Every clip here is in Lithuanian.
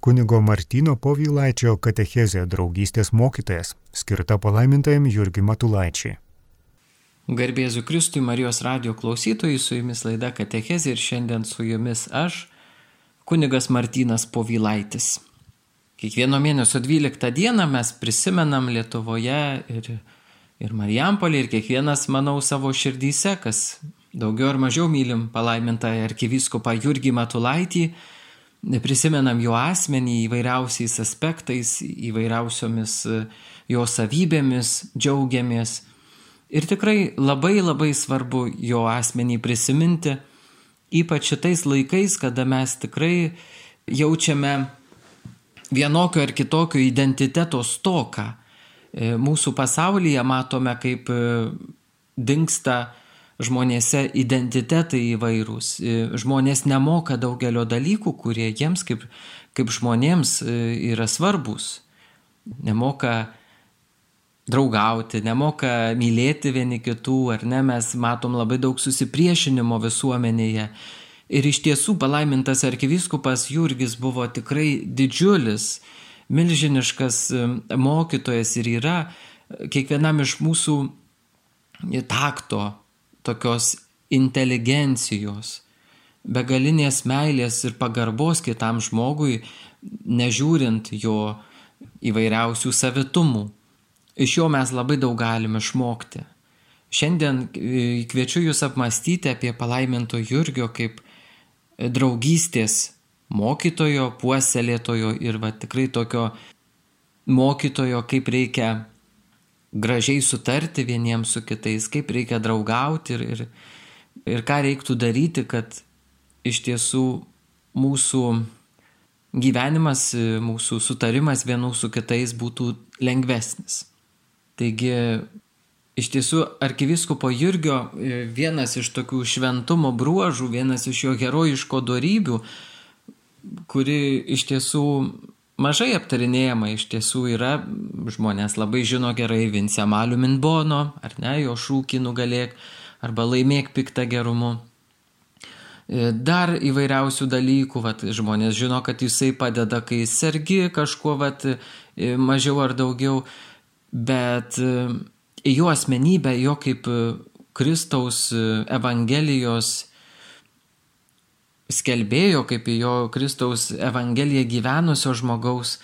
Kunigo Martino Povylaičio katechezė draugystės mokytojas, skirta palaimintajam Jurgiui Matulaičiai. Garbėzu Kristui Marijos radio klausytojai, su jumis laida Katechezė ir šiandien su jumis aš, kunigas Martinas Povylaitis. Kiekvieno mėnesio 12 dieną mes prisimenam Lietuvoje ir, ir Marijampolį ir kiekvienas, manau, savo širdyse, kas daugiau ar mažiau mylim palaimintą arkivyskupą Jurgį Matulaitį, prisimenam jo asmenį įvairiausiais aspektais, įvairiausiomis e, jo savybėmis, džiaugiamės. Ir tikrai labai labai svarbu jo asmenį prisiminti, ypač šitais laikais, kada mes tikrai jaučiame vienokio ar kitokio identiteto stoką. E, mūsų pasaulyje matome, kaip e, dinksta žmonėse identitetai įvairūs. E, žmonės nemoka daugelio dalykų, kurie jiems kaip, kaip žmonėms e, yra svarbus. Nemoka draugauti, nemoka mylėti vieni kitų, ar ne, mes matom labai daug susipriešinimo visuomenėje. Ir iš tiesų palaimintas arkivyskupas Jurgis buvo tikrai didžiulis, milžiniškas e, mokytojas ir yra kiekvienam iš mūsų takto, tokios inteligencijos, begalinės meilės ir pagarbos kitam žmogui, nežiūrint jo įvairiausių savitumų. Iš jo mes labai daug galime išmokti. Šiandien e, kviečiu Jūs apmastyti apie palaiminto Jurgio kaip draugystės mokytojo, puoselėtojo ir va tikrai tokio mokytojo, kaip reikia gražiai sutarti vieniems su kitais, kaip reikia draugauti ir, ir, ir ką reiktų daryti, kad iš tiesų mūsų gyvenimas, mūsų sutarimas vienų su kitais būtų lengvesnis. Taigi, iš tiesų, arkiviskopo Jurgio e, vienas iš tokių šventumo bruožų, vienas iš jo herojiško darybių, kuri iš tiesų mažai aptarinėjama iš tiesų yra, žmonės labai žino gerai Vince Maliu Minbono, ar ne, jo šūkį nugalėk, arba laimėk piktą gerumu. E, dar įvairiausių dalykų, vat, žmonės žino, kad jisai padeda, kai sergi kažkuo vat, e, mažiau ar daugiau, bet e, jo asmenybę, jo kaip Kristaus Evangelijos skelbėjo, kaip į jo Kristaus Evangeliją gyvenusio žmogaus,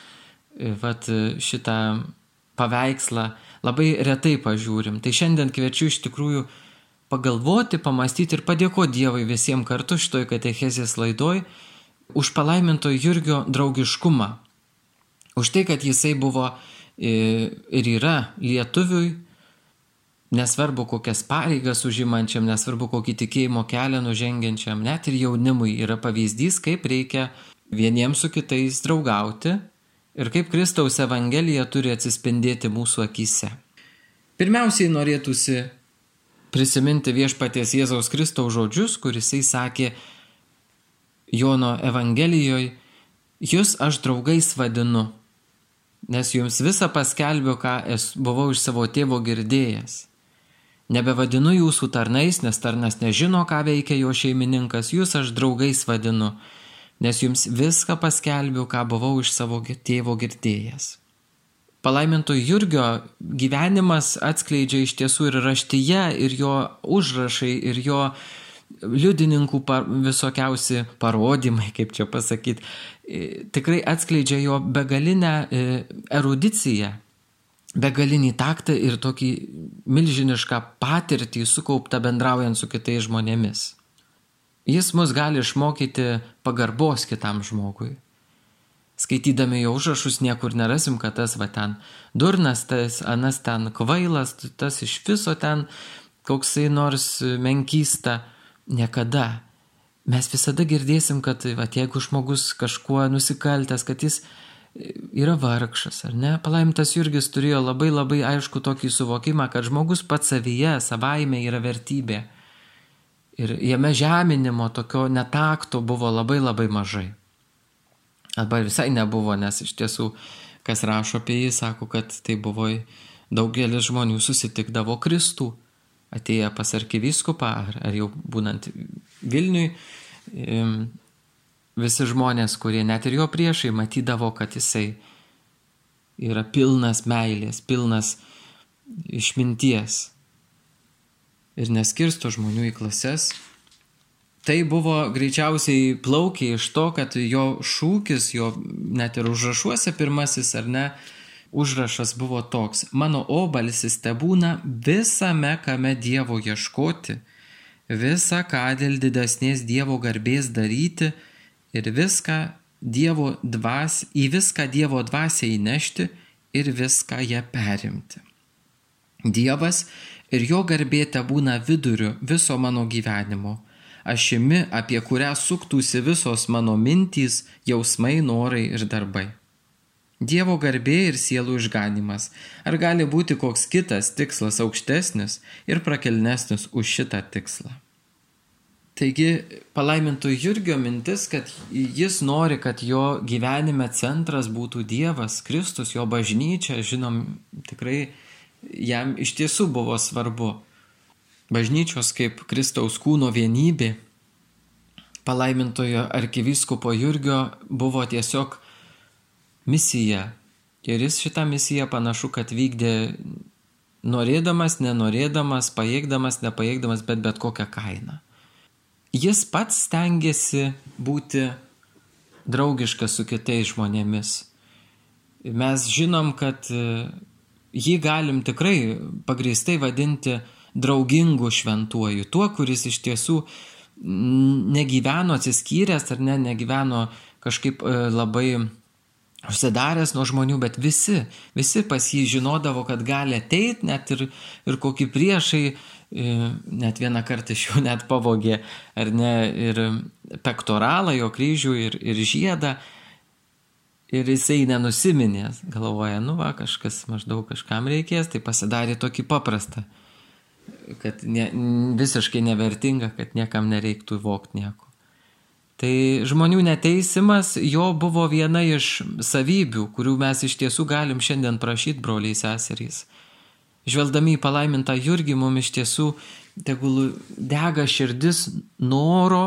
e, vat, e, šitą paveikslą labai retai pažiūrim. Tai šiandien kviečiu iš tikrųjų pagalvoti, pamastyti ir padėkoti Dievui visiems kartu šitoj katechezės laidoj už palaiminto Jurgio draugiškumą. Už tai, kad jisai buvo e, ir yra lietuviui Nesvarbu, kokias pareigas užimančiam, nesvarbu, kokį tikėjimo kelią nužengiančiam, net ir jaunimui yra pavyzdys, kaip reikia vieniems su kitais draugauti ir kaip Kristaus Evangelija turi atsispindėti mūsų akise. Pirmiausiai norėtųsi prisiminti viešpaties Jėzaus Kristaus žodžius, kuris jisai sakė Jono Evangelijoje, jūs aš draugais vadinu, nes jums visą paskelbiu, ką buvau iš savo tėvo girdėjęs. Nebevadinu jūsų tarnais, nes tarnas nežino, ką veikia jo šeimininkas, jūs aš draugais vadinu, nes jums viską paskelbiu, ką buvau iš savo tėvo girdėjęs. Palaiminto Jurgio gyvenimas atskleidžia iš tiesų ir raštyje, ir jo užrašai, ir jo liudininkų par, visokiausi parodymai, kaip čia pasakyti, tikrai atskleidžia jo begalinę erudiciją begalinį taktą ir tokį milžinišką patirtį sukauptą bendraujant su kitais žmonėmis. Jis mus gali išmokyti pagarbos kitam žmogui. Skaitydami jo užrašus niekur nerasim, kad tas va ten durnas, tas anas ten kvailas, tas iš viso ten koksai nors menkysta. Niekada. Mes visada girdėsim, kad va, jeigu žmogus kažkuo nusikaltęs, kad jis yra vargšas, ar ne? Palaimintas Jurgis turėjo labai labai aišku tokį suvokimą, kad žmogus pats savyje, savaime yra vertybė. Ir jame žeminimo tokio netakto buvo labai labai mažai. Arba visai nebuvo, nes iš tiesų, kas rašo apie jį, sako, kad tai buvo daugelis žmonių susitikdavo Kristų, atėję pas arkivyskupą ar, ar jau būnant Vilniui, visi žmonės, kurie net ir jo priešai matydavo, kad jisai yra pilnas meilės, pilnas išminties ir neskirsto žmonių į klases. Tai buvo greičiausiai plaukiai iš to, kad jo šūkis, jo net ir užrašuose pirmasis ar ne, užrašas buvo toks. Mano obalsis te būna visame, kame Dievo ieškoti, visą ką dėl didesnės Dievo garbės daryti ir viską Dievo dvas, į viską Dievo dvasią įnešti ir viską ją perimti. Dievas ir jo garbė te būna viduriu viso mano gyvenimo, ašimi, apie kurią suktųsi visos mano mintys, jausmai, norai ir darbai. Dievo garbė ir sielų išganimas. Ar gali būti koks kitas tikslas aukštesnis ir prakelnesnis už šitą tikslą? Taigi palaimintų Jurgio mintis, kad jis nori, kad jo gyvenime centras būtų Dievas, Kristus, jo bažnyčia, žinom, tikrai jam iš tiesų buvo svarbu. Bažnyčios kaip Kristaus kūno vienybė, palaimintojo arkivyskupo Jurgio buvo tiesiog misija. Ir jis šitą misiją panašu, kad vykdė norėdamas, nenorėdamas, pajėgdamas, nepajėgdamas, bet bet kokią kainą. Jis pats stengiasi būti draugiškas su kitais žmonėmis. Mes žinom, kad e, jį galim tikrai pagrįstai vadinti draugingu šventuoju, tuo, kuris iš tiesų negyveno atsiskyręs ar ne, negyveno kažkaip e, labai užsidaręs nuo žmonių, bet visi, visi pas jį žinodavo, kad gali ateiti, net ir, ir kokie priešai, net vieną kartą iš jų net pavogė, ar ne, ir pektoralą, jo kryžių ir, ir žiedą. Ir jisai nenusiminė, galvoja, nu va, kažkas maždaug kažkam reikės, tai pasidarė tokį paprastą, kad ne, visiškai nevertinga, kad niekam nereiktų vokti nieko. Tai žmonių neteisimas jo buvo viena iš savybių, kurių mes iš tiesų galim šiandien prašyti broliai seserys. Žvelgdami į palaimintą Jurgį, mums iš tiesų tegul dega širdis noro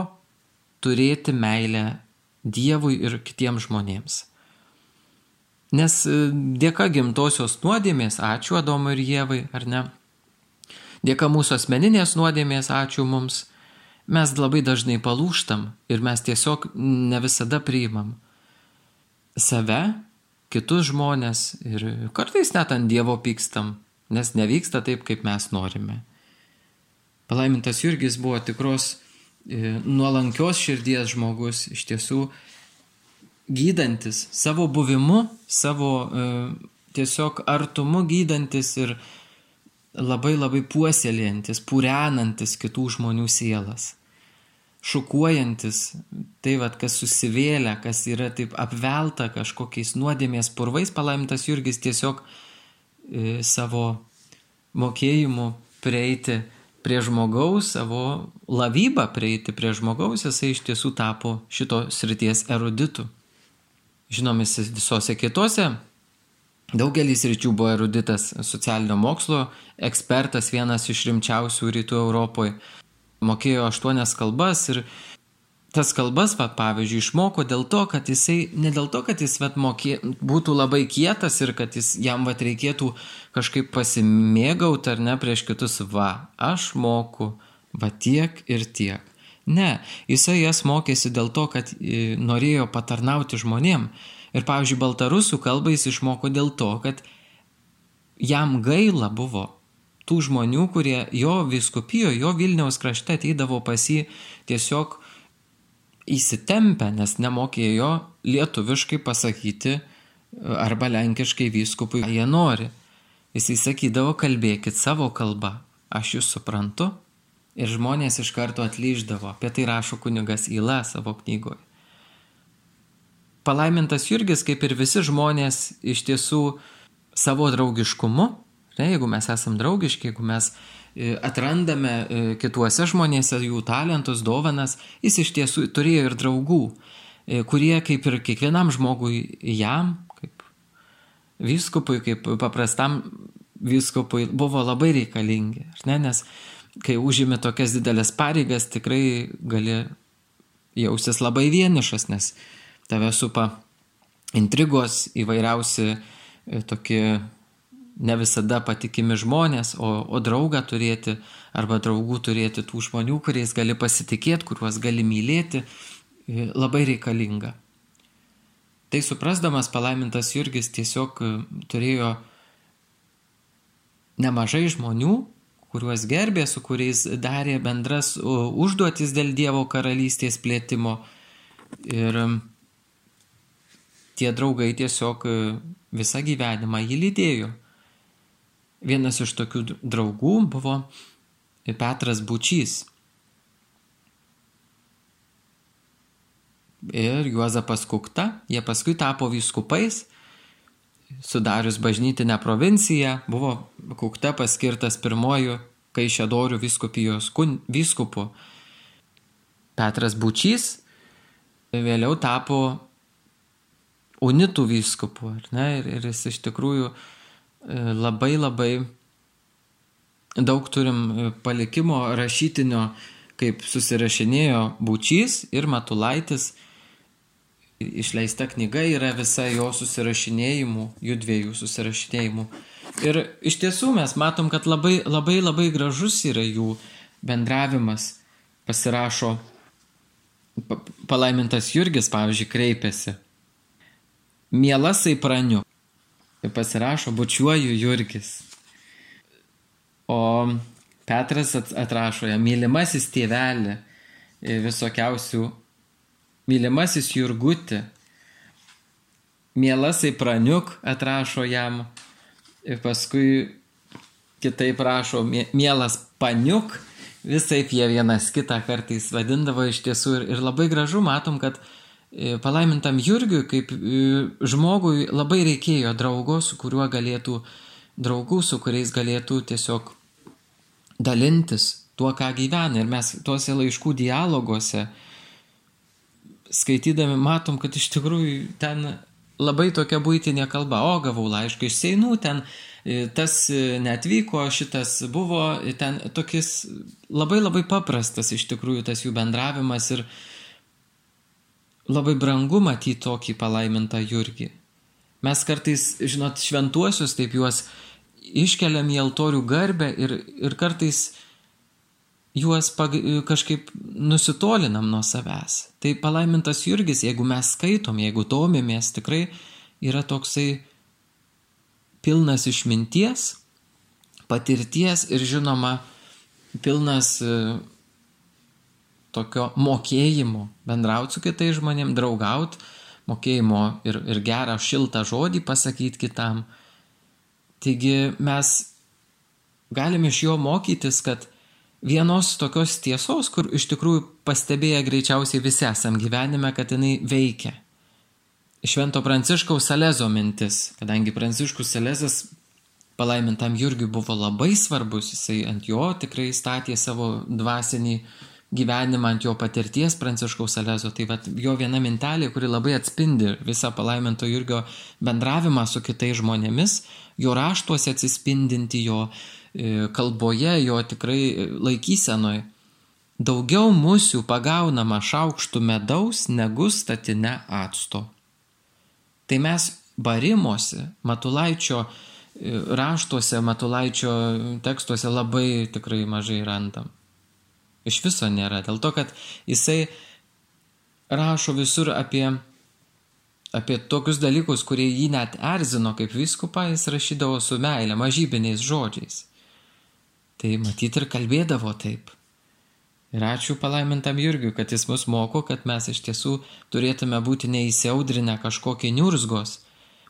turėti meilę Dievui ir kitiems žmonėms. Nes e, dėka gimtosios nuodėmės, ačiū Adomui ir Jėvai, ar ne? Dėka mūsų asmeninės nuodėmės, ačiū mums mes labai dažnai palūštam ir mes tiesiog ne visada priimam save, kitus žmonės ir kartais net ant Dievo pykstam, nes nevyksta taip, kaip mes norime. Palaimintas Jurgis buvo tikros e, nuolankios širdies žmogus, iš tiesų gydantis savo buvimu, savo e, tiesiog artumu gydantis ir labai labai puoselėjantis, purenantis kitų žmonių sielas šukuojantis, tai vad, kas susivėlę, kas yra taip apvelta kažkokiais nuodėmės purvais, palaimintas Jurgis tiesiog e, savo mokėjimu prieiti prie žmogaus, savo lavybą prieiti prie žmogaus, jisai iš tiesų tapo šito srities eruditu. Žinomis visose kitose, daugelis ryčių buvo eruditas, socialinio mokslo ekspertas, vienas iš rimčiausių rytų Europoje mokėjo aštuonias kalbas ir tas kalbas, va, pavyzdžiui, išmoko dėl to, kad jisai, ne dėl to, kad jis vat, mokė, būtų labai kietas ir kad jis, jam vat, reikėtų kažkaip pasimėgauti ar ne prieš kitus, va, aš moku, va tiek ir tiek. Ne, jisai jas mokėsi dėl to, kad e, norėjo patarnauti žmonėm. Ir, pavyzdžiui, baltarusų kalbą jis išmoko dėl to, kad jam gaila buvo tų žmonių, kurie jo viskupijo, jo Vilniaus krašte ateidavo pas jį tiesiog įsitempę, nes nemokėjo lietuviškai pasakyti arba lenkiškai vyskupui, ką jie nori. Jis įsakydavo, kalbėkit savo kalbą, aš jūs suprantu. Ir žmonės iš karto atlyždavo, apie tai rašo kunigas Ila savo knygoje. Palaimintas Jurgis, kaip ir visi žmonės, iš tiesų savo draugiškumu Ne, jeigu mes esam draugiški, jeigu mes e, atrandame e, kituose žmonėse jų talentus, dovanas, jis iš tiesų turėjo ir draugų, e, kurie kaip ir kiekvienam žmogui jam, kaip vyskupui, kaip paprastam vyskupui buvo labai reikalingi. Ne? Nes kai užimi tokias didelės pareigas, tikrai gali jausis labai vienišas, nes tave supa intrigos įvairiausi e, tokie ne visada patikimi žmonės, o, o draugą turėti arba draugų turėti tų žmonių, kuriais gali pasitikėti, kuriuos gali mylėti, e, labai reikalinga. Tai suprasdamas palaimintas Jurgis tiesiog e, turėjo nemažai žmonių, kuriuos gerbė, su kuriais darė bendras užduotis dėl Dievo karalystės plėtimo. Ir tie draugai tiesiog visą gyvenimą jį lydėjo. Vienas iš tokių draugų buvo Petras Bučys. Ir Juozapas Kukta, jie paskui tapo vyskupais, sudarius bažnytinę provinciją, buvo Kukta paskirtas pirmoju Kaišėdorių vyskupijos vyskupu. Petras Bučys vėliau tapo unitų vyskupu, ir, ir jis iš tikrųjų labai labai daug turim e, palikimo rašytinio, kaip susirašinėjo Būčys ir Matulaitis. Išleista knyga yra visa jo susirašinėjimų, jų dviejų susirašinėjimų. Ir iš tiesų mes matom, kad labai labai labai gražus yra jų bendravimas. Pasirašo, palaimintas Jurgis, pavyzdžiui, kreipiasi. Mielasai praniu, ir pasirašo bučiuoju Jurgis. O Petras atrašo ją, mylimasis tėvelį, visokiausių, mylimasis Jurguti, mielasai praniuk atrašo jam ir paskui kitaip rašo, mielas paniuk, visai jie vienas kitą kartais vadindavo iš tiesų ir, ir labai gražu matom, kad E, palaimintam Jurgiui kaip e, žmogui labai reikėjo draugo, su kuriuo galėtų, draugų, su kuriais galėtų tiesiog dalintis tuo, ką gyvena. Ir mes tuose laiškų dialoguose skaitydami matom, kad iš tikrųjų ten labai tokia būtinė kalba, o gavau laišką iš Seinų, ten e, tas netvyko, šitas buvo, ten tokis labai labai paprastas iš tikrųjų tas jų bendravimas ir, labai brangu matyti tokį palaimintą Jurgį. Mes kartais, žinot, šventuosius taip juos iškeliam į altorių garbę ir, ir kartais juos pag, kažkaip nusitolinam nuo savęs. Tai palaimintas Jurgis, jeigu mes skaitom, jeigu domimės, tikrai yra toksai pilnas išminties, patirties ir žinoma pilnas tokio mokėjimo bendrauti su kitais žmonėmis, draugauti, mokėjimo ir, ir gerą šiltą žodį pasakyti kitam. Taigi mes galime iš jo mokytis, kad vienos tokios tiesos, kur iš tikrųjų pastebėję greičiausiai visi esam gyvenime, kad jinai veikia. Švento Pranciškaus Salezo mintis, kadangi Pranciškus Salezas palaimintam Jurgiui buvo labai svarbus, jisai ant jo tikrai statė savo dvasinį gyvenimą ant jo patirties Pranciškaus Salezo. Tai vat, jo viena mintelė, kuri labai atspindi visą palaiminto Jurgio bendravimą su kitais žmonėmis, jo raštuose atsispindinti, jo e, kalboje, jo tikrai laikysenoje. Daugiau musių pagaunama šaukštų medaus negu statine acto. Tai mes barimuose, Matulaičio e, raštuose, Matulaičio tekstuose labai tikrai mažai randam. Iš viso nėra. Dėl to, kad jisai rašo visur apie, apie tokius dalykus, kurie jį net erzino kaip viskupą, jis rašydavo su meilė, mažybiniais žodžiais. Tai matyti ir kalbėdavo taip. Ir ačiū palaimintam Jurgiu, kad jis mus moko, kad mes iš tiesų turėtume būti neįsiaudrinę kažkokie niurzgos,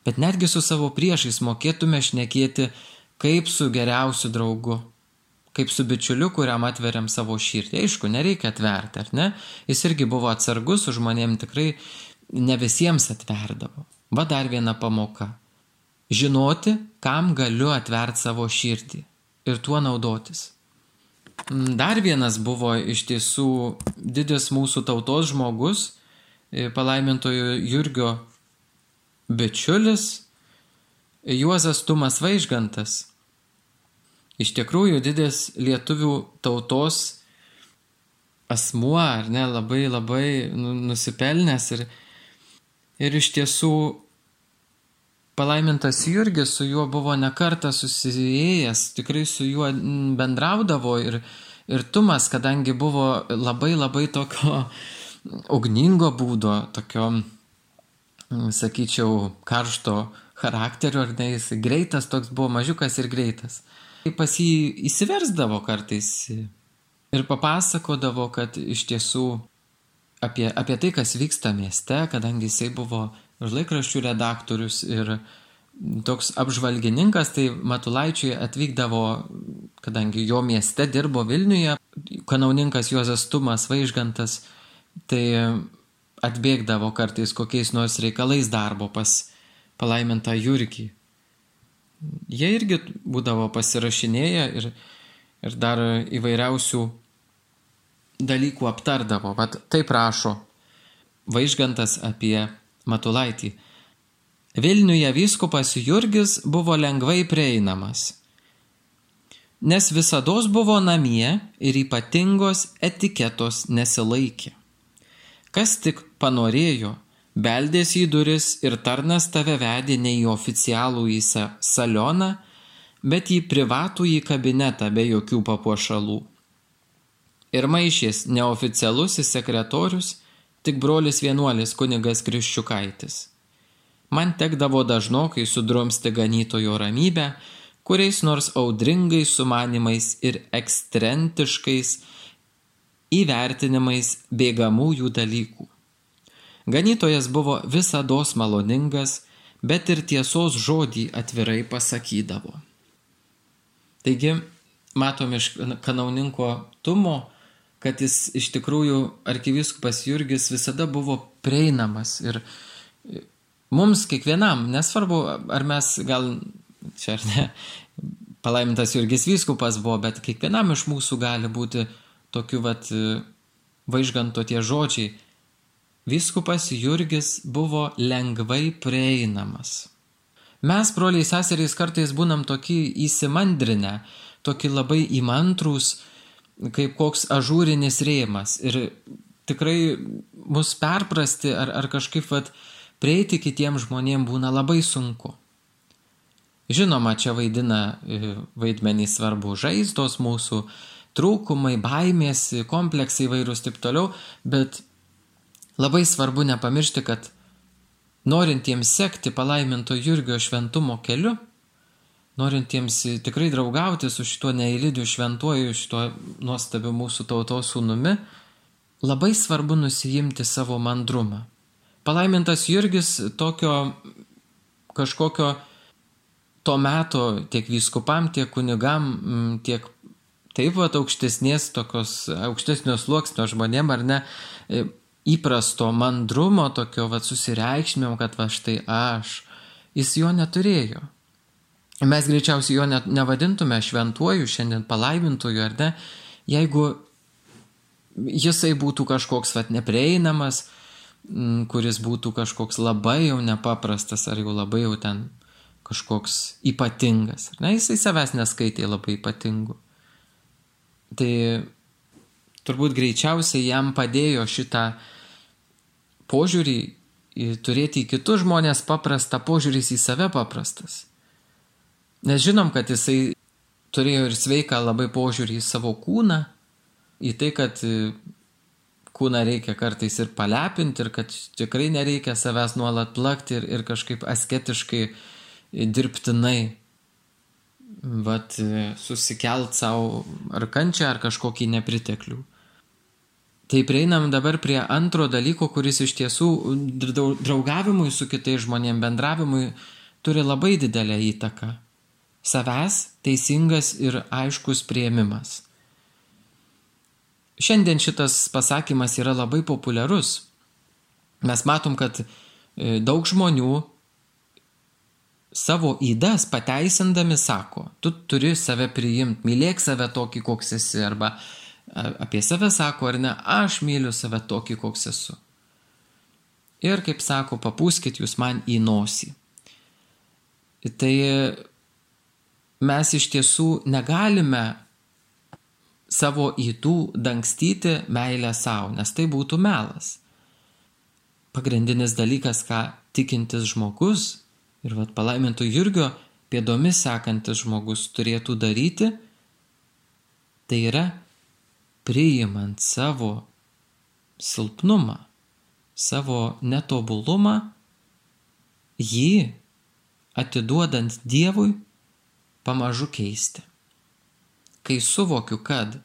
bet netgi su savo priešais mokėtume šnekėti kaip su geriausiu draugu kaip su bičiuliu, kuriam atveriam savo širdį. Aišku, nereikia atverti, ar ne? Jis irgi buvo atsargus, su žmonėm tikrai ne visiems atverdavo. Va dar viena pamoka. Žinoti, kam galiu atverti savo širdį ir tuo naudotis. Mm, dar vienas buvo iš tiesų didis mūsų tautos žmogus, e, palaimintojo Jurgio bičiulis, Juozas Tumas Vaižgantas. Iš tikrųjų, didės lietuvių tautos asmuo, ar ne, labai labai nu, nusipelnęs ir, ir iš tiesų palaimintas Jurgis su juo buvo nekarta susijęs, tikrai su juo bendraudavo ir, ir Tumas, kadangi buvo labai labai tokio ugningo būdo, tokio, sakyčiau, karšto charakterio, ar ne, jis greitas toks buvo, mažiukas ir greitas. Pas jį įsiversdavo kartais ir papasakodavo, kad iš tiesų apie, apie tai, kas vyksta mieste, kadangi jisai buvo ir laikraščių redaktorius, ir toks apžvalgininkas, tai Matulaičiui atvykdavo, kadangi jo mieste dirbo Vilniuje, kanauninkas Juozas Tumas Vaižgantas, tai atbėgdavo kartais kokiais nors reikalais darbo pas palaimintą Jurkį. Jie irgi būdavo pasirašinėję ir, ir dar įvairiausių dalykų aptardavo. Vat taip rašo Vaižgantas apie Matulaitį. Vilniuje vyskupas Jurgis buvo lengvai prieinamas, nes visada buvo namie ir ypatingos etiketos nesilaikė. Kas tik panorėjo, beldėsi į duris ir tarnas tave vedė ne į oficialų į salioną, bet į privatų į kabinetą be jokių papuošalų. Ir maišės neoficialusis sekretorius – tik brolis vienuolis kunigas Kriščiukaitis. Man tekdavo dažnokai sudrumsti ganytojo ramybę, kuriais nors audringais sumanimais ir ekstrentiškais įvertinimais bėgamųjų dalykų. Ganytojas buvo visada maloningas, bet ir tiesos žodį atvirai pasakydavo. Taigi, matom iš kanauninko Tumo, kad jis iš tikrųjų arkivyskupas Jurgis visada buvo prieinamas ir mums kiekvienam, nesvarbu, ar mes gal čia ar ne, palaimintas Jurgis vyskupas buvo, bet kiekvienam iš mūsų gali būti tokiu vat vaižganto tie žodžiai. Vyskupas Jurgis buvo lengvai prieinamas. Mes, broliai seserys, kartais būnam tokie įsimandrinę, tokie labai įmantrus, kaip koks ažūrinis rėmas ir tikrai mus perprasti ar, ar kažkaip vat, prieiti kitiems žmonėms būna labai sunku. Žinoma, čia vaidina e, vaidmenį svarbu žaizdos mūsų, trūkumai, baimės, kompleksai įvairūs taip toliau, bet labai svarbu nepamiršti, kad norintiems sekti palaiminto Jurgio šventumo keliu, norintiems tikrai draugauti su šituo neįlydiu šventuoju, šituo nuostabiu mūsų tautos sūnumi, labai svarbu nusijimti savo mandrumą. Palaimintas Jurgis tokio kažkokio to meto tiek vyskupam, tiek kunigam, tiek taip pat aukštesnės, tokios aukštesnio sluoksnio žmonėm ar ne, įprasto mandrumo, tokio va susireikšmėm, kad va štai aš, jis jo neturėjo. Mes greičiausiai jo net nevadintume šventuoju, šiandien palaimintuoju, ar ne, jeigu jisai būtų kažkoks vat neprieinamas, kuris būtų kažkoks labai jau nepaprastas ar jau labai jau ten kažkoks ypatingas. Ne, jisai savęs neskaitė labai ypatingu. Tai turbūt greičiausiai jam padėjo šitą požiūrį turėti į kitus žmonės paprastą, požiūris į save paprastas. Nes žinom, kad jisai turėjo ir sveiką labai požiūrį į savo kūną, į tai, kad e, kūną reikia kartais ir palepinti ir kad tikrai nereikia savęs nuolat plakti ir, ir kažkaip asketiškai dirbtinai vat, e, susikelt savo ar kančią ar kažkokį nepriteklių. Tai prieinam dabar prie antro dalyko, kuris iš tiesų draugavimui su kitais žmonėmis, bendravimui turi labai didelę įtaką savęs teisingas ir aiškus prieimimas. Šiandien šitas pasakymas yra labai populiarus. Mes matom, kad e, daug žmonių savo įdas pateisindami sako, tu turi save priimti, mylėk save tokį, koks esi, arba apie save sako, ar ne, aš myliu save tokį, koks esu. Ir kaip sako, papūskit jūs man į nosį. Tai mes iš tiesų negalime savo įtų dangstyti meilę savo, nes tai būtų melas. Pagrindinis dalykas, ką tikintis žmogus ir vad palaimintų Jurgio pėdomis sekantis žmogus turėtų daryti, tai yra priimant savo silpnumą, savo netobulumą, jį atiduodant Dievui pamažu keisti. Kai suvokiu, kad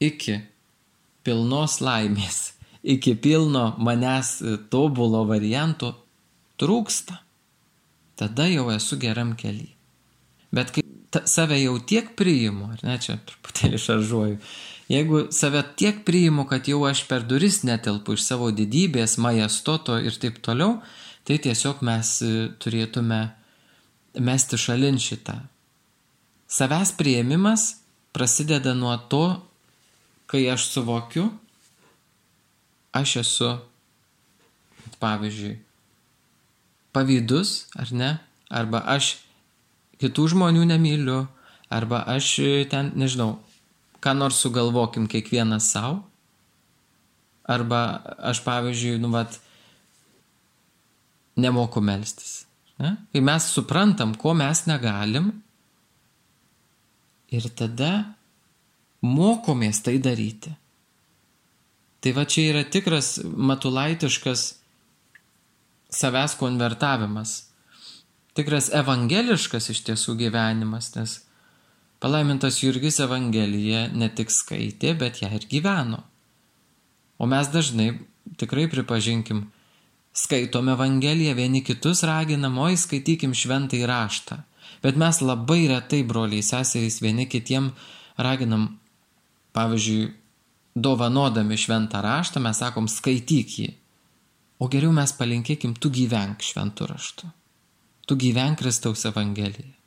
iki pilnos laimės, iki pilno manęs tobulo varianto trūksta, tada jau esu geram keliui. Bet kai save jau tiek priimu, ar ne, čia truputėlį šaržuoju, jeigu save tiek priimu, kad jau aš per duris netelpu iš savo didybės, majestoto ir taip toliau, tai tiesiog mes e, turėtume mesti šalin šitą. Savęs prieimimas prasideda nuo to, kai aš suvokiu, aš esu, pavyzdžiui, pavydus, ar ne, arba aš kitų žmonių nemyliu, arba aš ten, nežinau, ką nors sugalvokim kiekvienas savo, arba aš pavyzdžiui, nu, vat, nemoku melstis. Ne? Kai mes suprantam, ko mes negalim, ir tada mokomės tai daryti. Tai va čia yra tikras matulaitiškas savęs konvertavimas. Tikras evangeliškas iš tiesų gyvenimas, nes palaimintas Jurgis Evangeliją ne tik skaitė, bet ją ir gyveno. O mes dažnai, tikrai pripažinkim, skaitom Evangeliją, vieni kitus raginam, oi skaitykim šventą įraštą. Bet mes labai retai, broliai, seserys, vieni kitiem raginam, pavyzdžiui, dovanodami šventą raštą, mes sakom, skaityk jį. O geriau mes palinkėkim, tu gyvenk šventų raštu. Tu gyvenk Kristaus Evangeliją.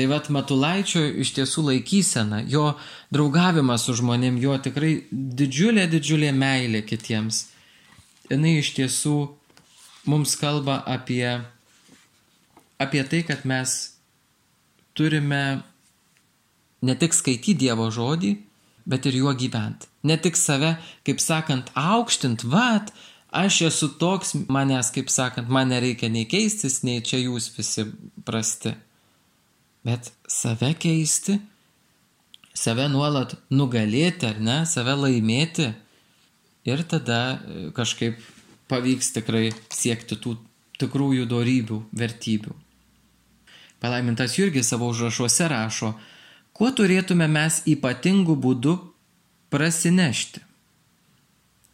Tai vad Matulaičio iš tiesų laikysena, jo draugavimas su žmonėm, jo tikrai didžiulė, didžiulė meilė kitiems. Jis iš tiesų mums kalba apie, apie tai, kad mes turime ne tik skaityti Dievo žodį, bet ir juo gyventi. Ne tik save, kaip sakant, aukštint, vad, aš esu toks, manęs, kaip sakant, man nereikia nei keistis, nei čia jūs visi prasti. Bet save keisti, save nuolat nugalėti, ar ne, save laimėti ir tada e, kažkaip pavyks tikrai siekti tų tikrųjų darybių, vertybių. Palaimintas Jurgis savo užrašuose rašo, kuo turėtume mes ypatingų būdų prasinešti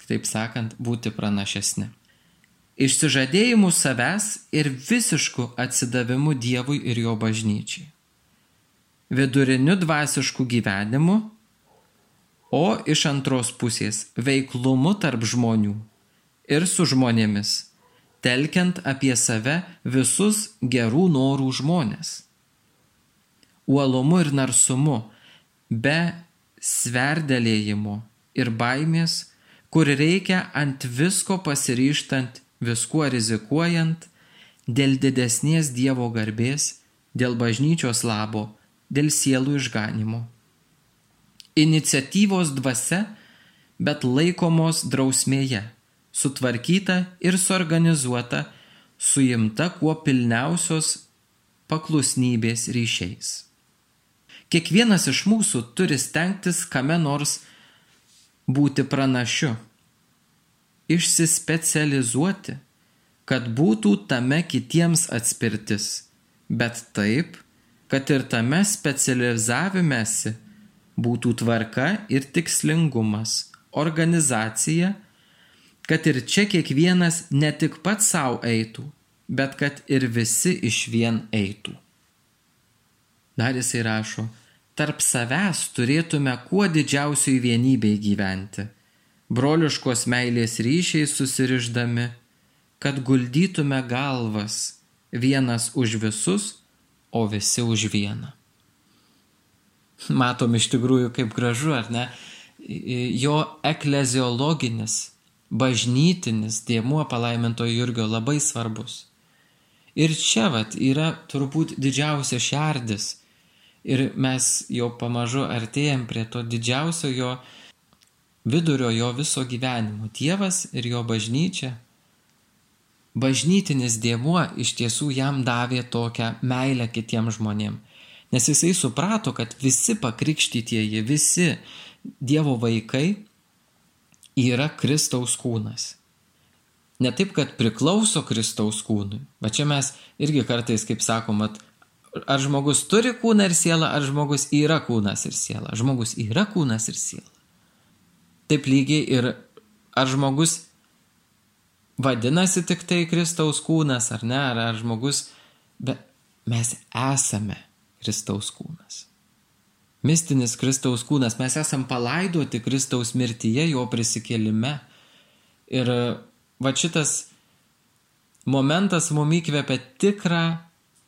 kitaip sakant, būti pranašesni. Išsižadėjimu savęs ir visišku atsidavimu Dievui ir jo bažnyčiai. Viduriniu dvasišku gyvenimu, o iš antros pusės veiklumu tarp žmonių ir su žmonėmis, telkiant apie save visus gerų norų žmonės. Uolumu ir narsumu, be sverdelėjimo ir baimės, kur reikia ant visko pasiryštant, viskuo rizikuojant, dėl didesnės Dievo garbės, dėl bažnyčios labo, dėl sielų išganimo. Iniciatyvos dvasia, bet laikomos drausmėje, sutvarkyta ir suorganizuota, suimta kuo pilniausios paklusnybės ryšiais. Kiekvienas iš mūsų turi stengtis kame nors būti pranašiu, išsispecializuoti, kad būtų tame kitiems atspirtis, bet taip, kad ir tame specializavimėsi būtų tvarka ir tikslingumas, organizacija, kad ir čia kiekvienas ne tik pats savo eitų, bet kad ir visi iš vien eitų. Dar jisai rašo, tarp savęs turėtume kuo didžiausiai vienybei gyventi, broliškos meilės ryšiai susiriždami, kad guldytume galvas vienas už visus, o visi už vieną. Matom iš tikrųjų kaip gražu, ar ne? Jo ekleziologinis, bažnytinis dėmuo palaimintojo Jurgio labai svarbus. Ir čia vat yra turbūt didžiausia šerdis ir mes jau pamažu artėjam prie to didžiausio jo vidurio jo viso gyvenimo. Dievas ir jo bažnyčia. Bažnytinis diemuo iš tiesų jam davė tokią meilę kitiems žmonėms. Nes jisai suprato, kad visi pakrikštytieji, visi Dievo vaikai yra Kristaus kūnas. Ne taip, kad priklauso Kristaus kūnui, bet čia mes irgi kartais, kaip sakom, ar žmogus turi kūną ir sielą, ar žmogus yra kūnas ir siela. Žmogus yra kūnas ir siela. Taip lygiai ir ar žmogus vadinasi tik tai Kristaus kūnas, ar ne, ar, ar žmogus, bet mes esame Kristaus kūnas. Mistinis Kristaus kūnas, mes esam palaidoti Kristaus mirtyje, jo prisikėlime. Ir va šitas momentas mum įkvepia tikrą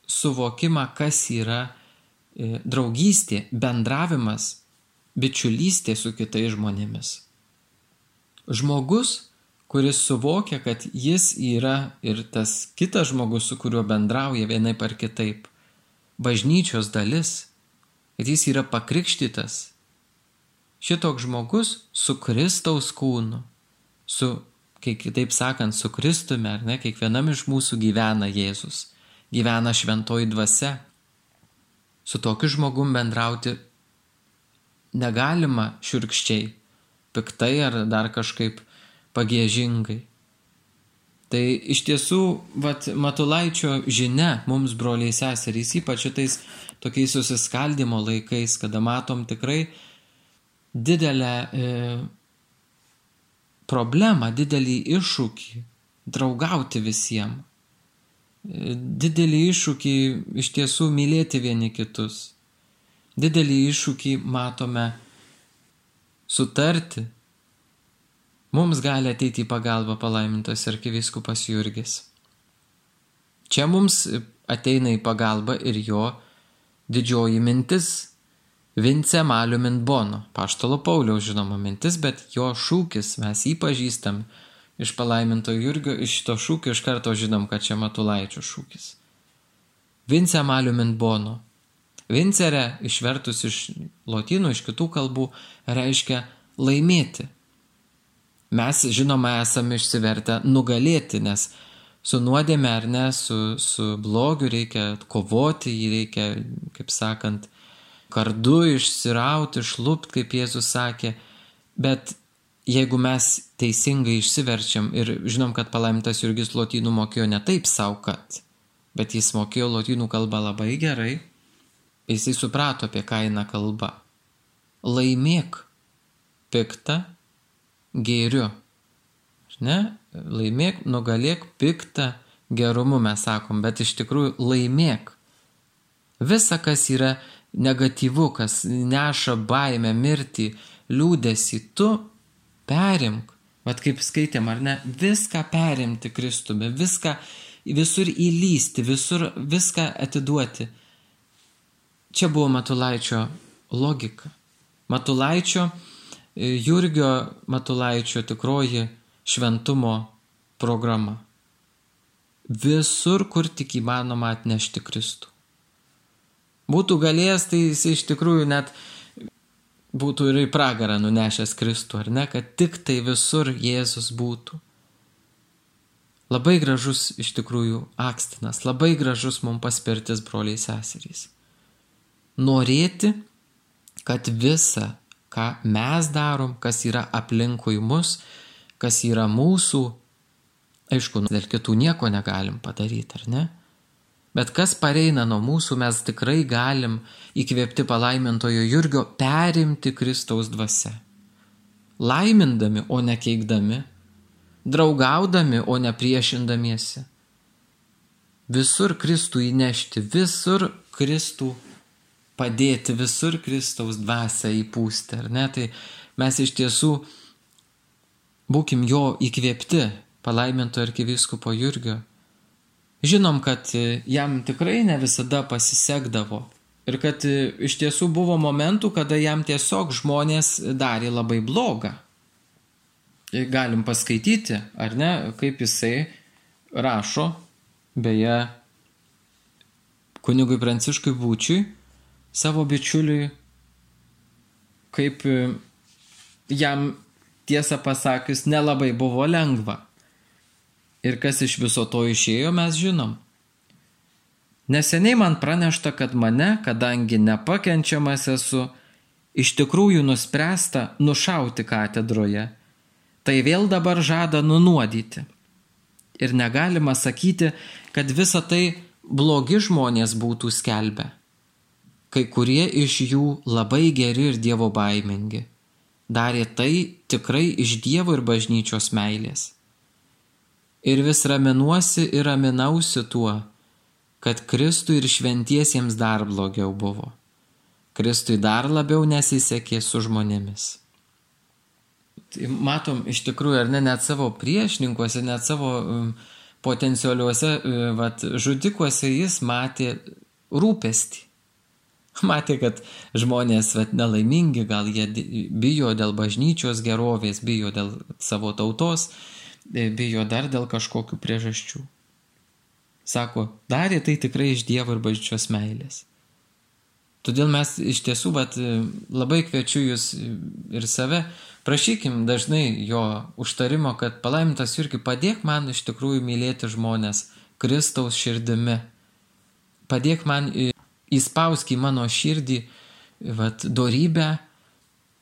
suvokimą, kas yra e, draugystė, bendravimas, bičiulystė su kitais žmonėmis. Žmogus, kuris suvokia, kad jis yra ir tas kitas žmogus, su kuriuo bendrauja vienaip ar kitaip, bažnyčios dalis, kad jis yra pakrikštytas. Šitoks žmogus su Kristaus kūnu, su, kaip kitaip sakant, su Kristumi, ar ne, kiekvienam iš mūsų gyvena Jėzus gyvena šventoji dvasia. Su tokiu žmogum bendrauti negalima širkščiai, piktai ar dar kažkaip pagėžingai. Tai iš tiesų, vat, Matulaičio žinia mums, broliai seserys, ypač šitais tokiais susiskaldimo laikais, kada matom tikrai didelę e, problemą, didelį iššūkį draugauti visiems didelį iššūkį iš tiesų mylėti vieni kitus. Didelį iššūkį matome sutarti. Mums gali ateiti į pagalbą palaimintas arkiviskupas Jurgis. Čia mums ateina į pagalbą ir jo didžioji mintis Vince Maliumin Bono, paštalo Pauliaus žinoma mintis, bet jo šūkis, mes jį pažįstam iš palaiminto Jurgio, iš to šūkio iš karto žinom, kad čia Matulaičio šūkis. Vince Maliumin Bono. Vincere išvertus iš lotynų, iš kitų kalbų, reiškia laimėti. Mes, žinoma, esame išsivertę nugalėti, nes su nuodėme ar ne, su, su blogiu reikia kovoti, jį reikia, kaip sakant, kardu išsirauti, išlūpti, kaip Jėzus sakė, bet jeigu mes teisingai išsiverčiam ir žinom, kad palaimintas Jurgis lotynų mokėjo ne taip savo, kad, bet jis mokėjo lotynų kalbą labai gerai, jisai suprato, apie ką eina kalba. Laimėk piktą gėriu. Ne? Laimėk, nugalėk piktą gerumu, mes sakom, bet iš tikrųjų laimėk. Visa, kas yra negatyvu, kas neša baimę, mirtį, liūdėsi, tu perimk, vad kaip skaitėm ar ne, viską perimti Kristumi, viską visur įlysti, visur viską atiduoti. Čia buvo Matulaičio logika. Matulaičio, Jurgio Matulaičio tikroji šventumo programa. Visur, kur tik įmanoma atnešti Kristų. Būtų galėjęs, tai jis iš tikrųjų net būtų ir į pragarą nunešęs Kristų, ar ne, kad tik tai visur Jėzus būtų. Labai gražus iš tikrųjų akstinas, labai gražus mums paspirtis broliai seserys. Norėti, kad visa, ką mes darom, kas yra aplinkui mus, kas yra mūsų, aišku, dėl kitų nieko negalim padaryti, ar ne? Bet kas pareina nuo mūsų, mes tikrai galim įkvėpti palaimintojo Jurgio perimti Kristaus dvasę. Laimindami, o ne keikdami, draugaudami, o ne priešindamiesi. Visur Kristų įnešti, visur Kristų padėti, visur Kristaus dvasę įpūsti, ar ne? Tai mes iš tiesų būkim jo įkvėpti palaiminto arkiviskupo Jurgio Žinom, kad e, jam tikrai ne visada pasisekdavo ir kad e, iš tiesų buvo momentų, kada jam tiesiog žmonės darė labai blogą. E, galim paskaityti, ar ne, kaip jisai rašo, beje, kunigui Pranciškui Būčiui savo bičiuliui, kaip e, jam tiesą pasakius nelabai buvo lengva. Ir kas iš viso to išėjo, mes žinom. Neseniai man pranešta, kad mane, kadangi nepakenčiamas esu, iš tikrųjų nuspręsta nušauti katedroje. Tai vėl dabar žada nunuodyti. Ir negalima sakyti, kad visa tai blogi žmonės būtų skelbę. Kai kurie iš jų labai geri ir Dievo baimingi. Darė tai tikrai iš Dievo ir bažnyčios meilės. Ir vis raminuosi ir raminausi tuo, kad Kristui ir šventiesiems dar blogiau buvo. Kristui dar labiau nesisekė su žmonėmis. Tai matom iš tikrųjų, ar ne, net savo priešininkuose, net savo um, potencialiuose uh, vat, žudikuose jis matė rūpestį. Matė, kad žmonės vat, nelaimingi, gal jie bijo dėl bažnyčios gerovės, bijo dėl savo tautos, e, bijo dar dėl kažkokių priežasčių. Sako, darė tai tikrai iš Dievo ir bažnyčios meilės. Todėl mes iš tiesų vat, labai kviečiu jūs ir save Prašykim dažnai jo užtarimo, kad palaimintas irgi padėk man iš tikrųjų mylėti žmonės Kristaus širdimi. Padėk man įspausk į mano širdį vat, dorybę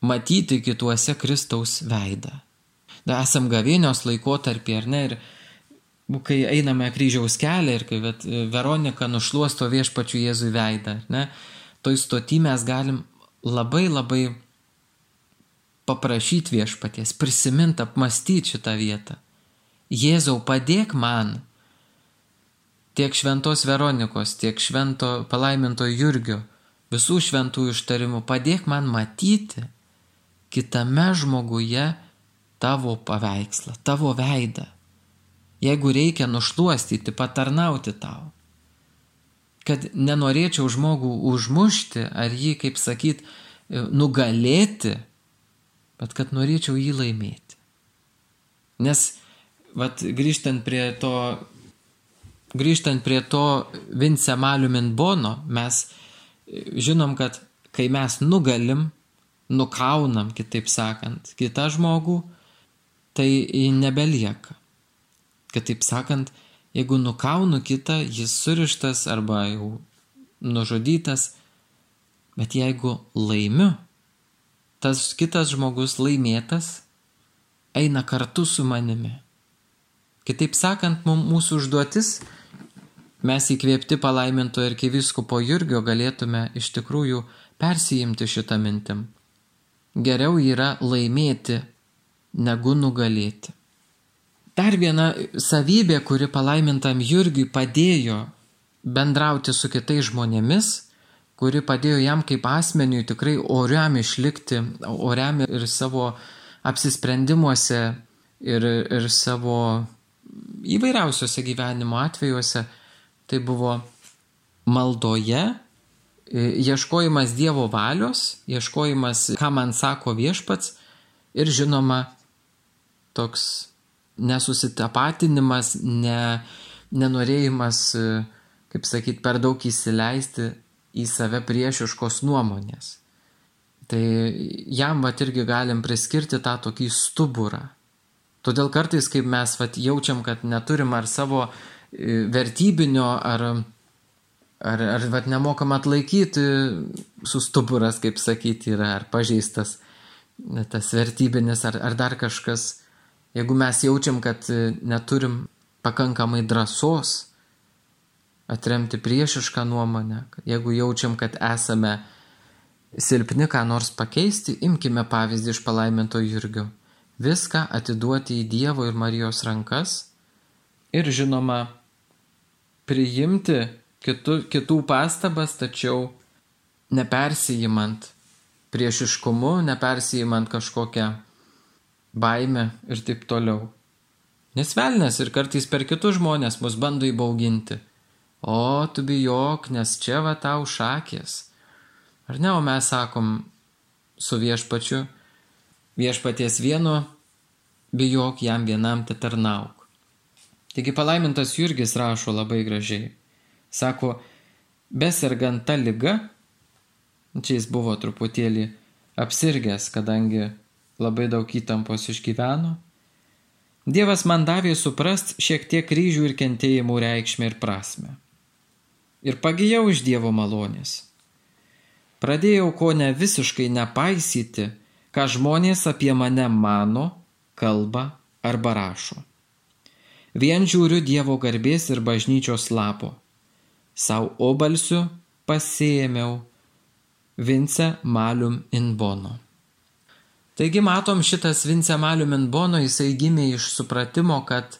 matyti kituose Kristaus veidą. Da, esam gavėnios laikotarpį, ar ne? Ir kai einame kryžiaus kelią ir kai vat, Veronika nušluosto viešpačių Jėzui veidą, ne? Toj stoti mes galim labai labai paprašyti viešpaties, prisiminti, apmastyti šitą vietą. Jėzau, padėk man. Tiek šventos Veronikos, tiek švento palaiminto Jurgio, visų šventų ištarimų, padėk man matyti kitame žmoguje tavo paveikslą, tavo veidą. Jeigu reikia nušluostyti, patarnauti tau. Kad nenorėčiau žmogų užmušti ar jį, kaip sakyt, nugalėti, bet kad norėčiau jį laimėti. Nes, vat, grįžtant prie to, grįžtant prie to Vince Maliumin Bono, mes žinom, kad kai mes nugalim, nukaunam, kitaip sakant, kitą žmogų, tai nebelieka. Kitaip sakant, jeigu nukaunu kitą, jis surištas arba jau nužudytas, bet jeigu laimiu, tas kitas žmogus laimėtas eina kartu su manimi. Kitaip sakant, mūsų užduotis, mes įkvėpti palaiminto ir kiviskupo Jurgio galėtume iš tikrųjų persijimti šitą mintim. Geriau yra laimėti, negu nugalėti. Dar viena savybė, kuri palaimintam Jurgiui padėjo bendrauti su kitais žmonėmis, kuri padėjo jam kaip asmeniui tikrai oriam išlikti, oriam ir savo apsisprendimuose ir, ir savo įvairiausiose gyvenimo atvejuose. Tai buvo maldoje, ieškojimas Dievo valios, ieškojimas, ką man sako viešpats ir žinoma toks nesusitapatinimas, ne, nenorėjimas, kaip sakyt, per daug įsileisti į save priešiškos nuomonės. Tai jam vat irgi galim priskirti tą tokį stuburą. Todėl kartais, kaip mes vat jaučiam, kad neturim ar savo e, vertybinio, ar, ar, ar vat nemokam atlaikyti, sustuburas, kaip sakyti, yra, ar pažeistas tas vertybinis, ar, ar dar kažkas. Jeigu mes jaučiam, kad neturim pakankamai drąsos, atremti priešišką nuomonę, jeigu jaučiam, kad esame silpni ką nors pakeisti, imkime pavyzdį iš palaiminto Jurgio. Viską atiduoti į Dievo ir Marijos rankas ir žinoma priimti kitų, kitų pastabas, tačiau nepersijimant priešiškumu, nepersijimant kažkokią baimę ir taip toliau. Nes velnės ir kartais per kitus žmonės mus bando įbauginti. O, tu bijok, nes čia va tau šakės. Ar ne, o mes sakom su viešpačiu, viešpaties vienu, bijok jam vienam te tarnauk. Taigi palaimintas Jurgis rašo labai gražiai. Sako, besergant tą lygą, Čia jis buvo truputėlį apsirgęs, kadangi labai daug įtampos išgyveno. Dievas man davė suprast šiek tiek kryžių ir kentėjimų reikšmę ir prasme. Ir pagijau iš Dievo malonės. Pradėjau ko ne visiškai nepaisyti, ką žmonės apie mane mano, kalba arba rašo. Vien žiūriu Dievo garbės ir bažnyčios lapo. Sau obalsiu pasėmiau Vince Malium in Bono. Taigi matom šitas Vince Malium in Bono, jisai gimė iš supratimo, kad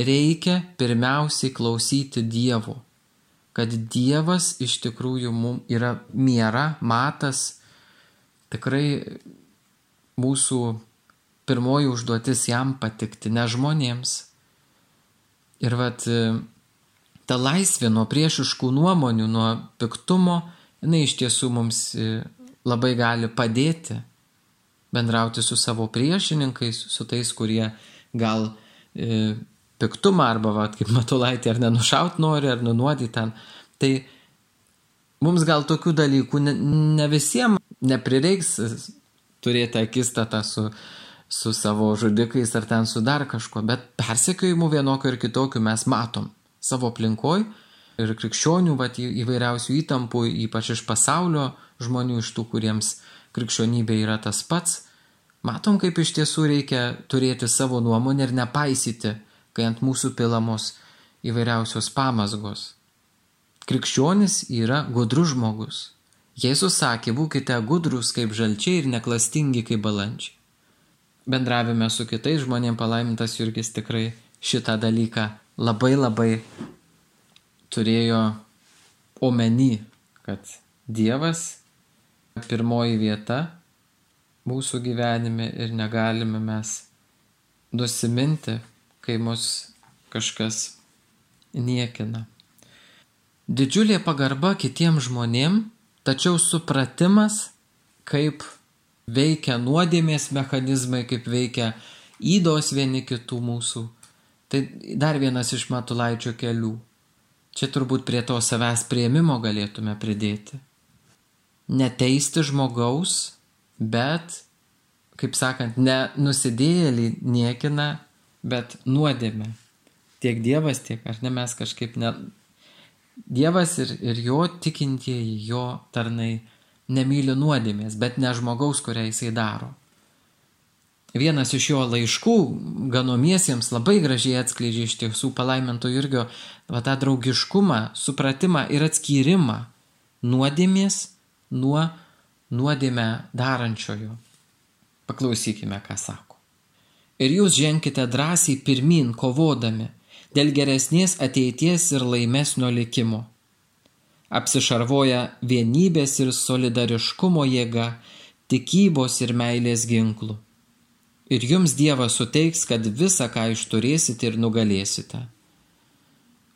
reikia pirmiausiai klausyti Dievo. Kad Dievas iš tikrųjų mums yra miera, matas, tikrai mūsų pirmoji užduotis jam patikti, ne žmonėms. Ir vat ta laisvė nuo priešiškų nuomonių, nuo piktumo, jinai iš tiesų mums e, labai gali padėti bendrauti su savo priešininkais, su tais, kurie gal e, piktumą arba, vat, kaip matulaitė, ar nenušaut nori, ar nunuodyti ten. Tai mums gal tokių dalykų ne, ne visiems neprireiks turėti akistatą su, su savo žudikais ar ten su dar kažkuo, bet persekiojimų vienokio ir kitokio mes matom savo aplinkoj ir krikščionių vat, įvairiausių įtampų, ypač iš pasaulio žmonių, iš tų, kuriems krikščionybė yra tas pats. Matom, kaip iš tiesų reikia turėti savo nuomonę ir nepaisyti, kai ant mūsų pilamos įvairiausios pamasgos. Krikščionis yra gudrus žmogus. Jėzus sakė, būkite gudrus kaip žalčiai ir neklastingi kaip balandžiai bendravime su kitais žmonėm palaimintas Jurgis tikrai šitą dalyką labai labai turėjo omeny, kad Dievas pirmoji vieta mūsų gyvenime ir negalime mes nusiminti, kai mus kažkas niekina. Didžiulė pagarba kitiems žmonėm, tačiau supratimas, kaip veikia nuodėmės mechanizmai, kaip veikia įdos vieni kitų mūsų. Tai dar vienas iš matulaičio kelių. Čia turbūt prie to savęs prieimimo galėtume pridėti. Neteisti žmogaus, bet, kaip sakant, ne nusidėjėlį niekina, bet nuodėmė. Tiek Dievas, tiek ar ne mes kažkaip ne. Dievas ir, ir jo tikintieji, jo tarnai nemyli nuodėmės, bet ne žmogaus, kurią jisai daro. Vienas iš jo laiškų ganomiesiems labai gražiai atskleidžia iš tiesų palaiminto Jurgio va, tą draugiškumą, supratimą ir atskyrimą nuodėmės nuo nuodėmę darančiojo. Paklausykime, ką sako. Ir jūs ženkite drąsiai pirmin, kovodami dėl geresnės ateities ir laimesnio likimo apsišarvoja vienybės ir solidariškumo jėga, tikybos ir meilės ginklų. Ir jums Dievas suteiks, kad visą, ką išturėsite ir nugalėsite.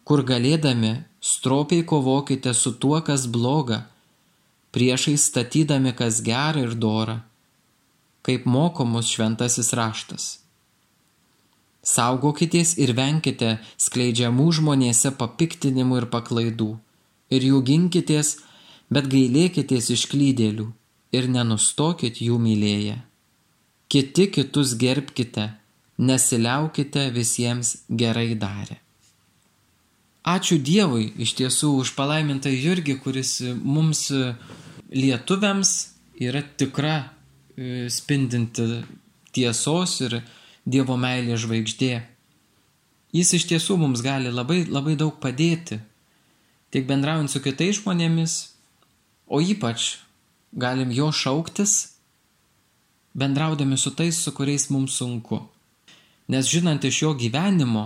Kur galėdami, stropiai kovokite su tuo, kas bloga, priešai statydami, kas gera ir dora, kaip mokomus šventasis raštas. Saugokitės ir venkite skleidžiamų žmonėse papiktinimų ir paklaidų ir jų ginkitės, bet gailėkitės išklydėlių ir nenustokit jų mylėję. Kiti kitus gerbkite, nesiliaukite visiems gerai darę. Ačiū Dievui iš tiesų už palaimintą Jurgį, kuris mums lietuviams yra tikra e, spindinti tiesos ir Dievo meilė žvaigždė. Jis iš tiesų mums gali labai, labai daug padėti tiek bendraujant su kitais žmonėmis, o ypač galim jo šauktis, bendraudami su tais, su kuriais mums sunku. Nes žinant iš jo gyvenimo,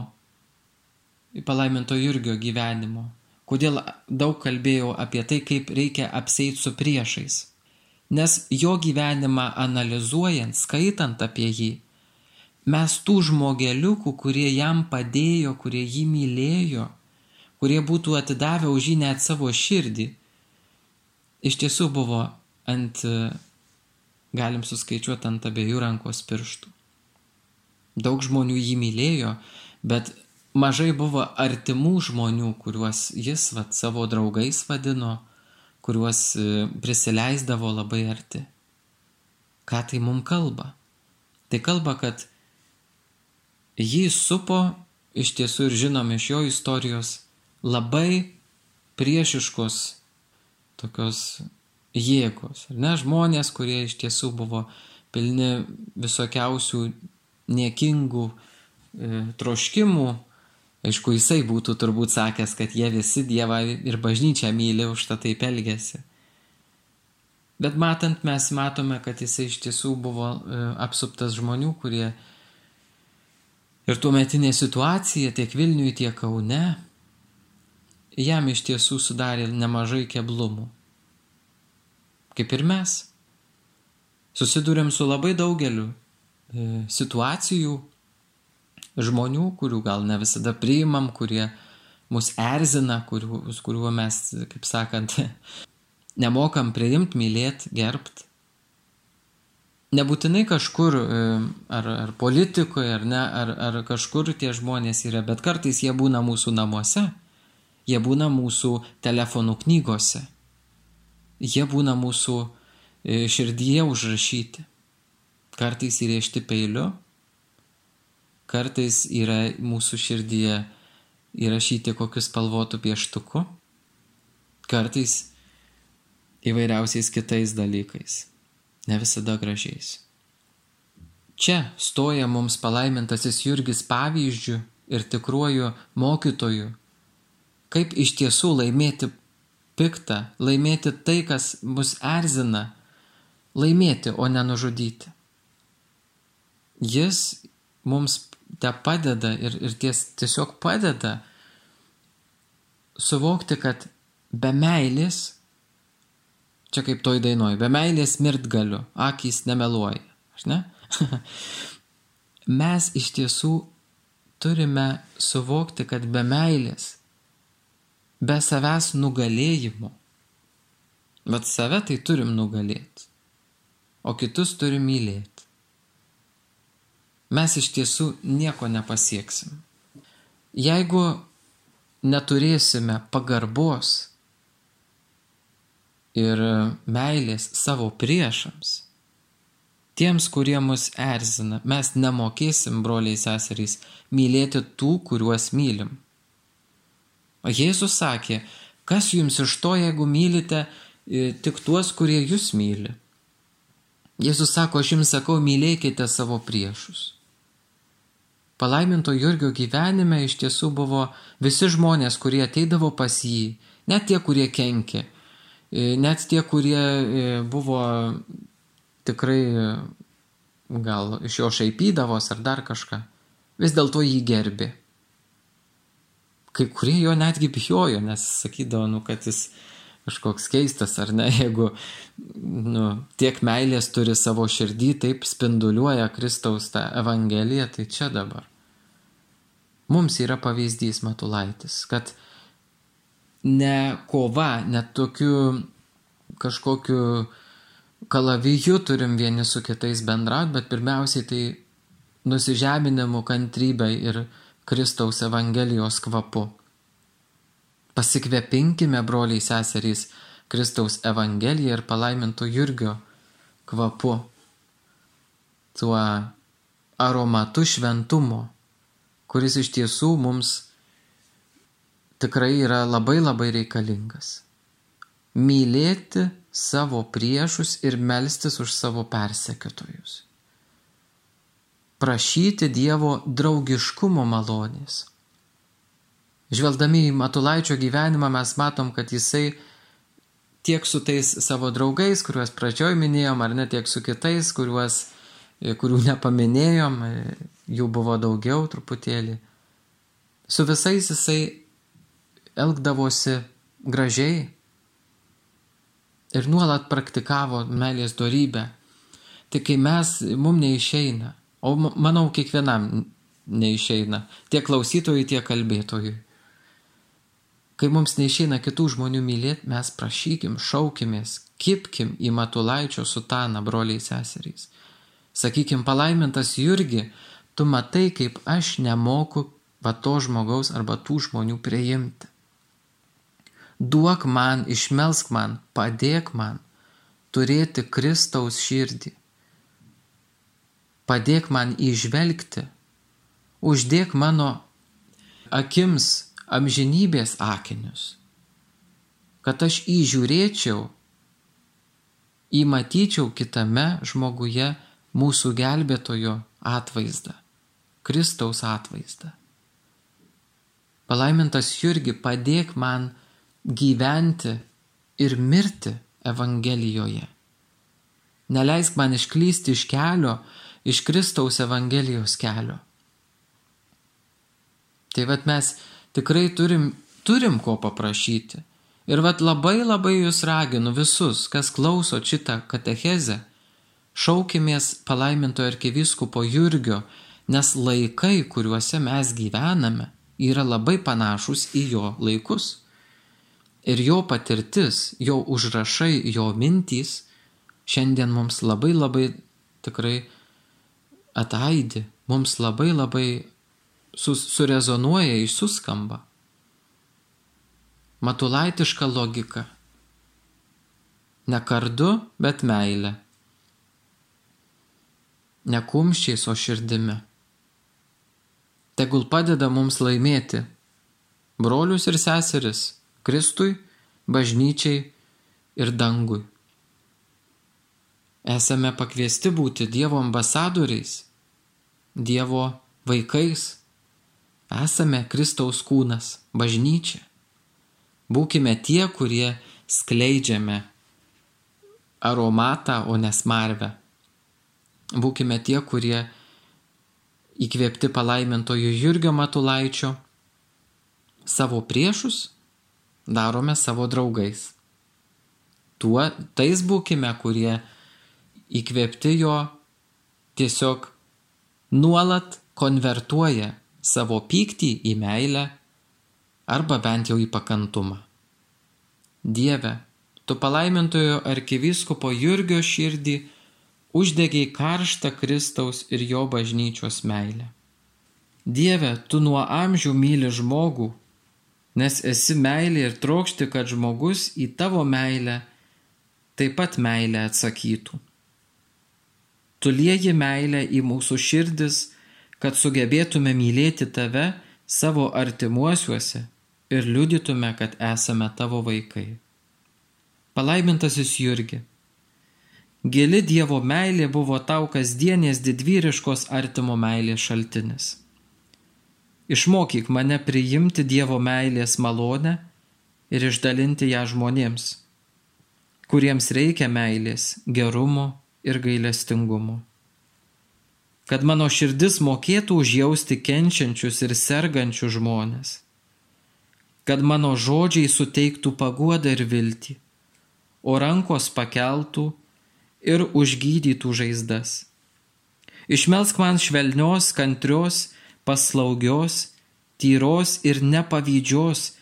palaiminto Jurgio gyvenimo, kodėl daug kalbėjau apie tai, kaip reikia apseiti su priešais. Nes jo gyvenimą analizuojant, skaitant apie jį, mes tų žmogeliukų, kurie jam padėjo, kurie jį mylėjo, kurie būtų atidavę už jį net savo širdį, iš tiesų buvo ant, galim suskaičiuoti ant abiejų rankos pirštų. Daug žmonių jį mylėjo, bet mažai buvo artimų žmonių, kuriuos jis vat, savo draugais vadino, kuriuos e, prisileisdavo labai arti. Ką tai mums kalba? Tai kalba, kad jį supo iš tiesų ir žinom iš jo istorijos labai priešiškos tokios jėgos. Ar ne žmonės, kurie iš tiesų buvo pilni visokiausių niekingų e, troškimų. Aišku, jisai būtų turbūt sakęs, kad jie visi Dievą ir bažnyčią myli, už tą taip elgesi. Bet matant, mes matome, kad jisai iš tiesų buvo e, apsuptas žmonių, kurie ir tuo metinė situacija tiek Vilniui, tiek Kaune jam iš tiesų sudarė nemažai keblumų. Kaip ir mes. Susidurėm su labai daugeliu e, situacijų, žmonių, kurių gal ne visada priimam, kurie mus erzina, kuriuo, kuriuo mes, kaip sakant, nemokam priimti, mylėti, gerbti. Nebūtinai kažkur, e, ar, ar politikoje, ar ne, ar, ar kažkur tie žmonės yra, bet kartais jie būna mūsų namuose, jie būna mūsų telefonų knygose, jie būna mūsų e, širdyje užrašyti, kartais įrėžti peiliu, kartais yra mūsų širdyje įrašyti kokius spalvotų pieštuku, kartais įvairiausiais kitais dalykais, ne visada gražiais. Čia stoja mums palaimintasis Jurgis pavyzdžių ir tikruoju mokytoju, kaip iš tiesų laimėti piktą, laimėti tai, kas mus erzina, laimėti, o ne nužudyti. Jis mums te padeda ir, ir ties, tiesiog padeda suvokti, kad be meilės Čia kaip toj dainoj, be meilės mirt galiu, akys nemeluoja. Aš ne? Mes iš tiesų turime suvokti, kad be meilės, be savęs nugalėjimo, bet save tai turim nugalėti, o kitus turim mylėti. Mes iš tiesų nieko nepasieksim. Jeigu neturėsime pagarbos ir meilės savo priešams, tiems, kurie mus erzina, mes nemokėsim, broliai seserys, mylėti tų, kuriuos mylim. O Jėzus sakė, kas jums iš to, jeigu mylite e, tik tuos, kurie jūs myli. Jėzus sako, aš jums sakau, mylėkite savo priešus. Palaiminto Jurgio gyvenime iš tiesų buvo visi žmonės, kurie ateidavo pas jį, net tie, kurie kenkė, E, net tie, kurie e, buvo tikrai gal iš jo šaipydavos ar dar kažką, vis dėlto jį gerbi. Kai kurie jo netgi bijojo, nes sakydavo, nu, kad jis kažkoks keistas ar ne, jeigu nu, tiek meilės turi savo širdį, taip spinduliuoja Kristaus tą Evangeliją, tai čia dabar. Mums yra pavyzdys Matulaitis, kad ne kova, net tokiu kažkokiu kalaviju turim vieni su kitais bendrauti, bet pirmiausiai tai nusižeminimu kantrybę ir Kristaus Evangelijos kvapu. Pasikvepinkime, broliai seserys, Kristaus Evangeliją ir palaiminto Jurgio kvapu, tuo aromatu šventumo, kuris iš tiesų mums tikrai yra labai labai reikalingas. Mylėti savo priešus ir melstis už savo persekiotojus. Prašyti Dievo draugiškumo malonės. Žvelgdami į Matulaičio gyvenimą mes matom, kad jisai tiek su tais savo draugais, kuriuos pradžioj minėjom, ar ne tiek su kitais, kuriuos, kurių nepaminėjom, jų buvo daugiau truputėlį. Su visais jisai elgdavosi gražiai ir nuolat praktikavo meilės darybę. Tai kai mes, mum neišeina, o manau kiekvienam neišeina, tiek klausytojui, tiek kalbėtojui. Kai mums neišeina kitų žmonių mylėti, mes prašykim, šaukimės, kipkim į Matulaičio sutaną, broliai seserys. Sakykim, palaimintas Jurgi, tu matai, kaip aš nemoku va to žmogaus arba tų žmonių priimti. duok man, išmelsk man, padėk man turėti Kristaus širdį. Padėk man įžvelgti, uždėk mano akims amžinybės akinius, kad aš įžiūrėčiau, įmatyčiau kitame žmoguje mūsų gelbėtojo atvaizdą, Kristaus atvaizdą. Palaimintas Jurgi, padėk man gyventi ir mirti Evangelijoje. Neleisk man išklysti iš kelio, iš Kristaus Evangelijos kelio. Tai vad mes tikrai turim, turim ko paprašyti. Ir vad labai labai jūs raginu visus, kas klauso šitą katechezę, šaukimės palaimintojo arkiviskupo Jurgio, nes laikai, kuriuose mes gyvename, yra labai panašus į jo laikus. Ir jo patirtis, jo užrašai, jo mintys šiandien mums labai labai tikrai ataidi, mums labai labai sus, surezonuoja, išsuskamba. Matulaitiška logika. Ne kardu, bet meilė. Ne kumščiais, o širdimi. Tegul padeda mums laimėti brolius ir seseris Kristui, bažnyčiai ir dangui. Esame pakviesti būti Dievo ambasadoriais, Dievo vaikais, Esame Kristaus kūnas, bažnyčia. Būkime tie, kurie skleidžiame aromatą, o nesmarvę. Būkime tie, kurie įkvėpti palaimintojų Jurgio Matulaičio savo priešus darome savo draugais. Tuo tais būkime, kurie įkvėpti jo tiesiog nuolat konvertuoja savo pyktį į meilę arba bent jau į pakantumą. Dieve, tu palaimintojo arkivyskupo Jurgio širdį uždegiai karštą Kristaus ir jo bažnyčios meilę. Dieve, tu nuo amžių myli žmogų, nes esi meilė ir trokšti, kad žmogus į tavo meilę taip pat meilę atsakytų. Tu lieji meilę į mūsų širdis, kad sugebėtume mylėti tave savo artimuosiuose ir liudytume, kad esame tavo vaikai. Palaimintasis Jurgi. Gili Dievo meilė buvo tau kasdienės didvyriškos artimo meilės šaltinis. Išmokyk mane priimti Dievo meilės malonę ir išdalinti ją žmonėms, kuriems reikia meilės, gerumo ir gailestingumo kad mano širdis mokėtų užjausti kenčiančius ir sergančius žmonės, kad mano žodžiai suteiktų paguodą ir viltį, o rankos pakeltų ir užgydytų žaizdas. Išmelsk man švelnios, kantrios, paslaugios, tyros ir nepavydžios,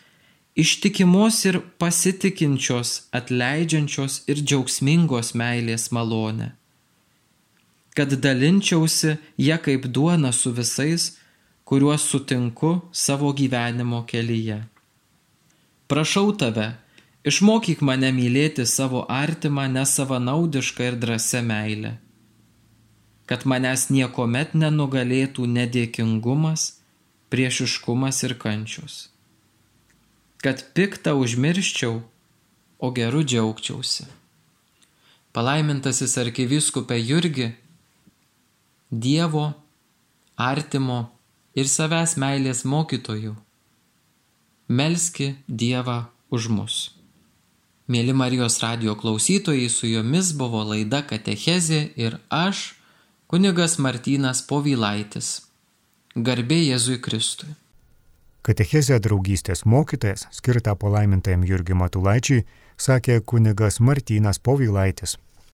ištikimos ir pasitikinčios, atleidžiančios ir džiaugsmingos meilės malonę. Kad dalinčiausi ją kaip duona su visais, kuriuos sutinku savo gyvenimo kelyje. Prašau tave, išmokyk mane mylėti savo artimą nesavanaudišką ir drąsią meilę, kad manęs niekuomet nenugalėtų nedėkingumas, priešiškumas ir kančius, kad piktą užmirščiau, o geru džiaugčiausi. Palaimintasis arkiviskupė Jurgi Dievo, artimo ir savęs meilės mokytojų. Melski Dievą už mus. Mėly Marijos radio klausytojai, su jumis buvo laida Katechezė ir aš, kunigas Martynas Povylaitis. Garbė Jėzui Kristui. Katechezė draugystės mokytojas, skirtą palaimintajam Jurgiu Matulaičiui, sakė kunigas Martynas Povylaitis.